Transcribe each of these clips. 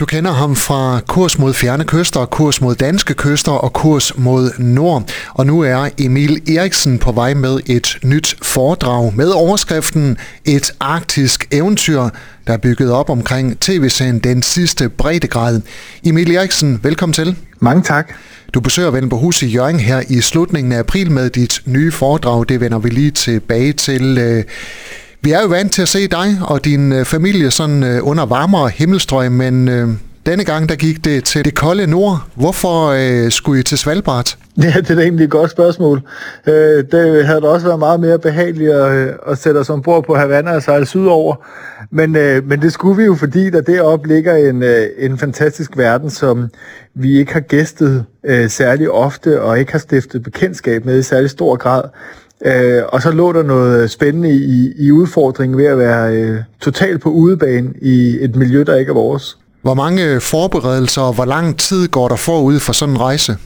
Du kender ham fra Kurs mod fjerne kyster, Kurs mod danske kyster og Kurs mod nord. Og nu er Emil Eriksen på vej med et nyt foredrag med overskriften Et arktisk eventyr, der er bygget op omkring tv-serien Den sidste breddegrad. Emil Eriksen, velkommen til. Mange tak. Du besøger Vendelbohus i Jørgen her i slutningen af april med dit nye foredrag. Det vender vi lige tilbage til. Øh, vi er jo vant til at se dig og din øh, familie sådan øh, under varmere himmelstrøg, men øh, denne gang der gik det til det kolde nord. Hvorfor øh, skulle I til Svalbard? Ja, det er egentlig et godt spørgsmål. Øh, det havde da også været meget mere behageligt at, øh, at sætte os ombord på Havana og sejle sydover. Men, øh, men det skulle vi jo, fordi der deroppe ligger en, øh, en fantastisk verden, som vi ikke har gæstet øh, særlig ofte og ikke har stiftet bekendtskab med i særlig stor grad. Øh, og så lå der noget spændende i, i udfordringen ved at være øh, totalt på udebane i et miljø, der ikke er vores. Hvor mange forberedelser og hvor lang tid går der forud for sådan en rejse?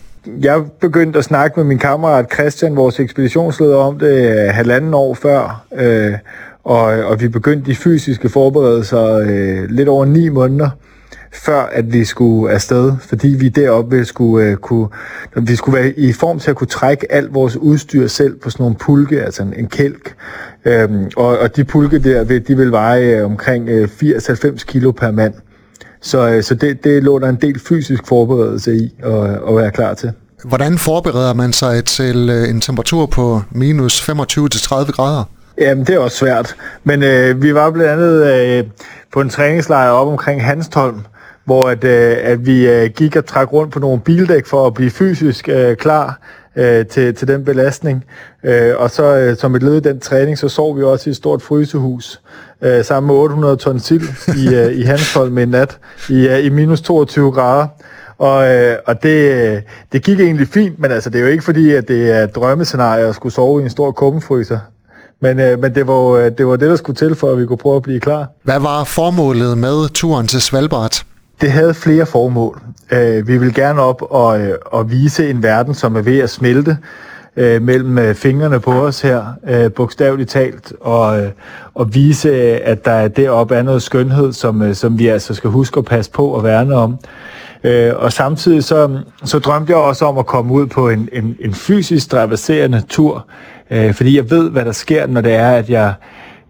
Jeg begyndte at snakke med min kammerat Christian, vores ekspeditionsleder, om det øh, halvanden år før. Øh, og, og vi begyndte de fysiske forberedelser øh, lidt over ni måneder før at vi skulle afsted, fordi vi deroppe skulle, uh, kunne, vi skulle være i form til at kunne trække alt vores udstyr selv på sådan nogle pulke, altså en, en kælk. Øhm, og, og de pulke der, de vil veje uh, omkring uh, 80-90 kilo per mand. Så, uh, så det, det lå der en del fysisk forberedelse i at, at være klar til. Hvordan forbereder man sig til en temperatur på minus 25-30 grader? Jamen, det er også svært. Men øh, vi var blandt andet øh, på en træningslejr op omkring Hanstholm, hvor at, øh, at vi øh, gik og trak rundt på nogle bildæk for at blive fysisk øh, klar øh, til, til den belastning. Øh, og så øh, som et led i den træning, så sov vi også i et stort frysehus øh, sammen med 800 ton sild i, øh, i Hansholm med en nat i, øh, i minus 22 grader. Og, øh, og det, det gik egentlig fint, men altså, det er jo ikke fordi, at det er et drømmescenarie at skulle sove i en stor kummefryser. Men, øh, men det, var, det var det, der skulle til, for at vi kunne prøve at blive klar. Hvad var formålet med turen til Svalbard? Det havde flere formål. Øh, vi vil gerne op og, øh, og vise en verden, som er ved at smelte øh, mellem øh, fingrene på os her, øh, bogstaveligt talt, og, øh, og vise, øh, at der deroppe er noget skønhed, som, øh, som vi altså skal huske at passe på og værne om. Øh, og samtidig så, så drømte jeg også om at komme ud på en, en, en fysisk traverserende tur, øh, fordi jeg ved, hvad der sker, når det er, at jeg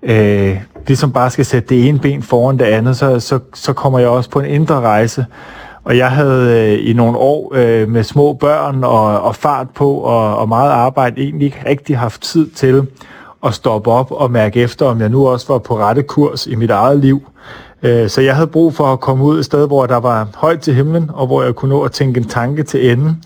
øh, ligesom bare skal sætte det ene ben foran det andet, så, så, så kommer jeg også på en indre rejse. Og jeg havde øh, i nogle år øh, med små børn og, og fart på og, og meget arbejde egentlig ikke rigtig haft tid til at stoppe op og mærke efter, om jeg nu også var på rette kurs i mit eget liv. Øh, så jeg havde brug for at komme ud et sted, hvor der var højt til himlen, og hvor jeg kunne nå at tænke en tanke til enden.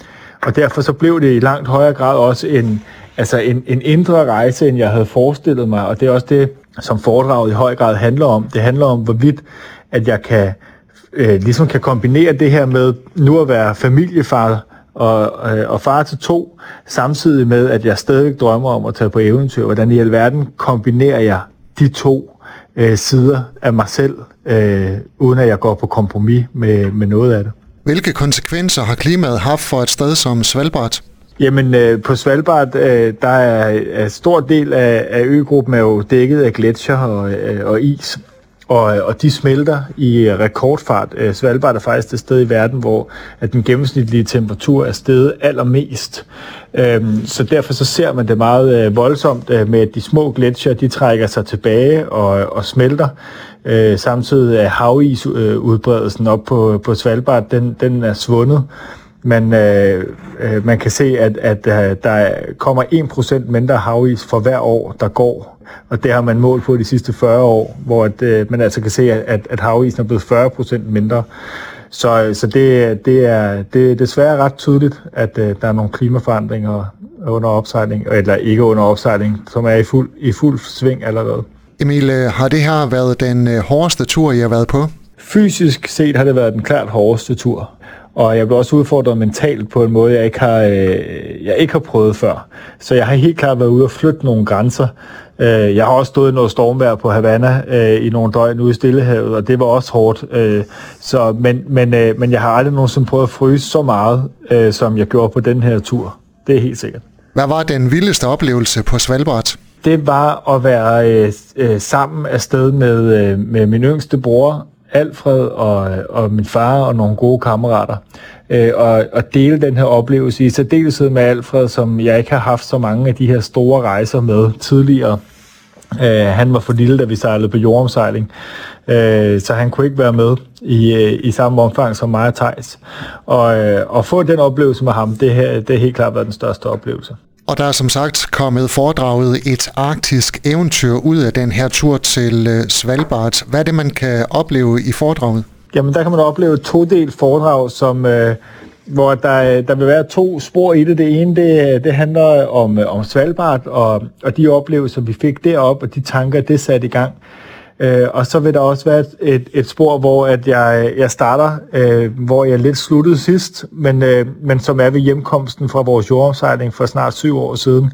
Og derfor så blev det i langt højere grad også en, altså en, en indre rejse, end jeg havde forestillet mig. Og det er også det, som foredraget i høj grad handler om. Det handler om, hvorvidt at jeg kan, øh, ligesom kan kombinere det her med nu at være familiefar og, øh, og far til to, samtidig med, at jeg stadig drømmer om at tage på eventyr. Hvordan i alverden kombinerer jeg de to øh, sider af mig selv, øh, uden at jeg går på kompromis med, med noget af det. Hvilke konsekvenser har klimaet haft for et sted som Svalbard? Jamen, øh, på Svalbard, øh, der er, en stor del af, af øgruppen er jo dækket af gletsjer og, øh, og is, og, øh, og de smelter i rekordfart. Øh, Svalbard er faktisk det sted i verden, hvor at den gennemsnitlige temperatur er steget allermest. Øhm, så derfor så ser man det meget øh, voldsomt øh, med, at de små gletsjer, de trækker sig tilbage og, og smelter. Øh, samtidig er havisudbredelsen øh, op på, på Svalbard, den, den er svundet. Men øh, øh, man kan se, at, at øh, der kommer 1% mindre havis for hver år, der går. Og det har man målt på de sidste 40 år, hvor at, øh, man altså kan se, at, at havisen er blevet 40% mindre. Så, så det, det, er, det er desværre ret tydeligt, at øh, der er nogle klimaforandringer under opsejling, eller ikke under opsejling, som er i fuld, i fuld sving allerede. Emil, øh, har det her været den øh, hårdeste tur, I har været på? Fysisk set har det været den klart hårdeste tur. Og jeg blev også udfordret mentalt på en måde, jeg ikke har, øh, jeg ikke har prøvet før. Så jeg har helt klart været ude og flytte nogle grænser. Øh, jeg har også stået i noget stormvejr på Havana øh, i nogle døgn ude i Stillehavet, og det var også hårdt. Øh, så, men, men, øh, men jeg har aldrig nogensinde prøvet at fryse så meget, øh, som jeg gjorde på den her tur. Det er helt sikkert. Hvad var den vildeste oplevelse på Svalbard? Det var at være øh, øh, sammen afsted med, øh, med min yngste bror, Alfred og, og min far og nogle gode kammerater. Øh, og, og dele den her oplevelse i særdeleshed med Alfred, som jeg ikke har haft så mange af de her store rejser med tidligere. Øh, han var for lille, da vi sejlede på jordomsejling, øh, så han kunne ikke være med i, øh, i samme omfang som mig og Thijs. Og, øh, og få den oplevelse med ham, det, her, det har helt klart været den største oplevelse. Og der er som sagt kommet foredraget et arktisk eventyr ud af den her tur til øh, Svalbard. Hvad er det, man kan opleve i foredraget? Jamen, der kan man opleve et todelt foredrag, som, øh, hvor der, der vil være to spor i det. Det ene, det, det handler om, øh, om Svalbard og, og de oplevelser, vi fik derop og de tanker, det satte i gang. Øh, og så vil der også være et, et spor, hvor at jeg, jeg starter, øh, hvor jeg lidt sluttede sidst, men, øh, men som er ved hjemkomsten fra vores jordomsejling for snart syv år siden.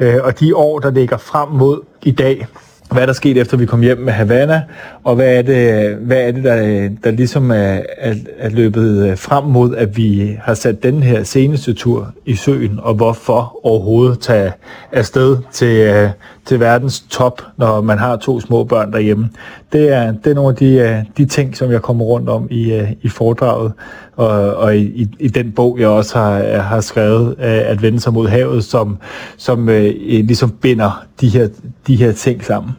Øh, og de år, der ligger frem mod i dag, hvad der skete efter vi kom hjem med Havana, og hvad er det, hvad er det der, der ligesom er, er, er løbet øh, frem mod, at vi har sat den her seneste tur i søen, og hvorfor overhovedet tage afsted til, øh, til verdens top, når man har to små børn derhjemme. Det er, det er nogle af de, øh, de ting, som jeg kommer rundt om i, i foredraget, og, og i, i den bog, jeg også har, har skrevet, at vende sig mod havet, som, som ligesom binder de her, de her ting sammen.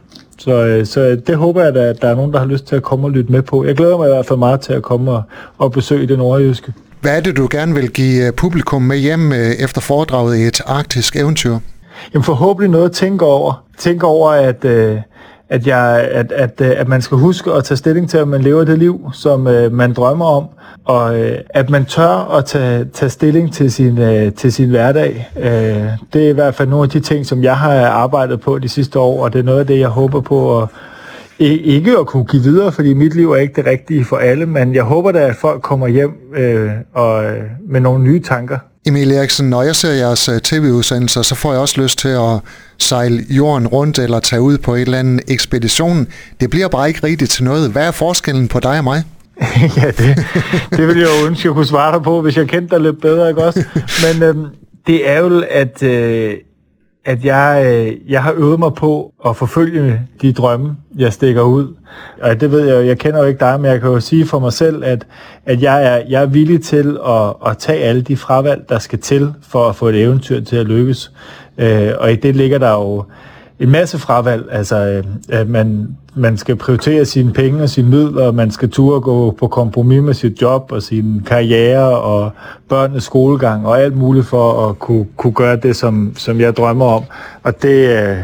Så, øh, så det håber jeg, at der er nogen, der har lyst til at komme og lytte med på. Jeg glæder mig i hvert fald meget til at komme og, og besøge det nordjyske. Hvad er det, du gerne vil give øh, publikum med hjem øh, efter foredraget i et arktisk eventyr? Jamen forhåbentlig noget at tænke over. Tænke over, at, at, jeg, at, at, øh, at man skal huske at tage stilling til, at man lever det liv, som øh, man drømmer om, og øh, at man tør at tage, tage stilling til sin, til sin hverdag. det er i hvert fald nogle af de ting, som jeg har arbejdet på de sidste år, og det er noget af det, jeg håber på at ikke at kunne give videre, fordi mit liv er ikke det rigtige for alle, men jeg håber da, at folk kommer hjem øh, og, med nogle nye tanker. Emil Eriksen, når jeg ser jeres øh, tv-udsendelser, så får jeg også lyst til at sejle jorden rundt eller tage ud på en eller anden ekspedition. Det bliver bare ikke rigtigt til noget. Hvad er forskellen på dig og mig? ja, det, det ville jeg jo ønske, jeg kunne svare dig på, hvis jeg kendte dig lidt bedre, ikke også? Men øhm, det er jo, at, øh, at jeg, øh, jeg har øvet mig på at forfølge de drømme, jeg stikker ud. Og det ved jeg jeg kender jo ikke dig, men jeg kan jo sige for mig selv, at, at jeg, er, jeg er villig til at, at tage alle de fravalg, der skal til for at få et eventyr til at lykkes. Øh, og i det ligger der jo en masse fravalg. Altså, øh, at man, man skal prioritere sine penge og sine midler, man skal turde gå på kompromis med sit job og sin karriere og børnenes skolegang og alt muligt for at kunne, kunne gøre det, som, som jeg drømmer om. Og det, øh,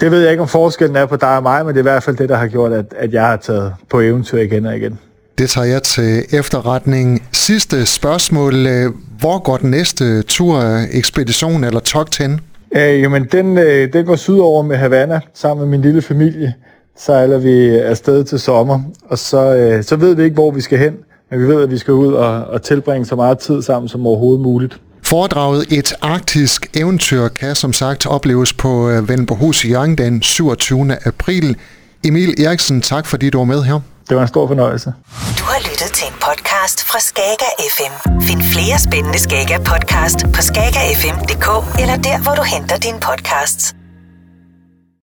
det ved jeg ikke, om forskellen er på dig og mig, men det er i hvert fald det, der har gjort, at, at jeg har taget på eventyr igen og igen. Det tager jeg til efterretning. Sidste spørgsmål. Øh, hvor går den næste tur, ekspedition eller togt hen? Øh, jamen, den, øh, den går sydover med Havana, sammen med min lille familie. Sejler vi afsted til sommer, og så, øh, så ved vi ikke, hvor vi skal hen, men vi ved, at vi skal ud og, og tilbringe så meget tid sammen som overhovedet muligt. Foredraget Et arktisk eventyr kan som sagt opleves på øh, Venborghus i Jørgen den 27. april. Emil Eriksen, tak fordi du var med her. Det var en stor fornøjelse. Du har lyttet til en podcast fra Skager FM. Find flere spændende Skager podcast på skagerfm.dk eller der, hvor du henter dine podcasts.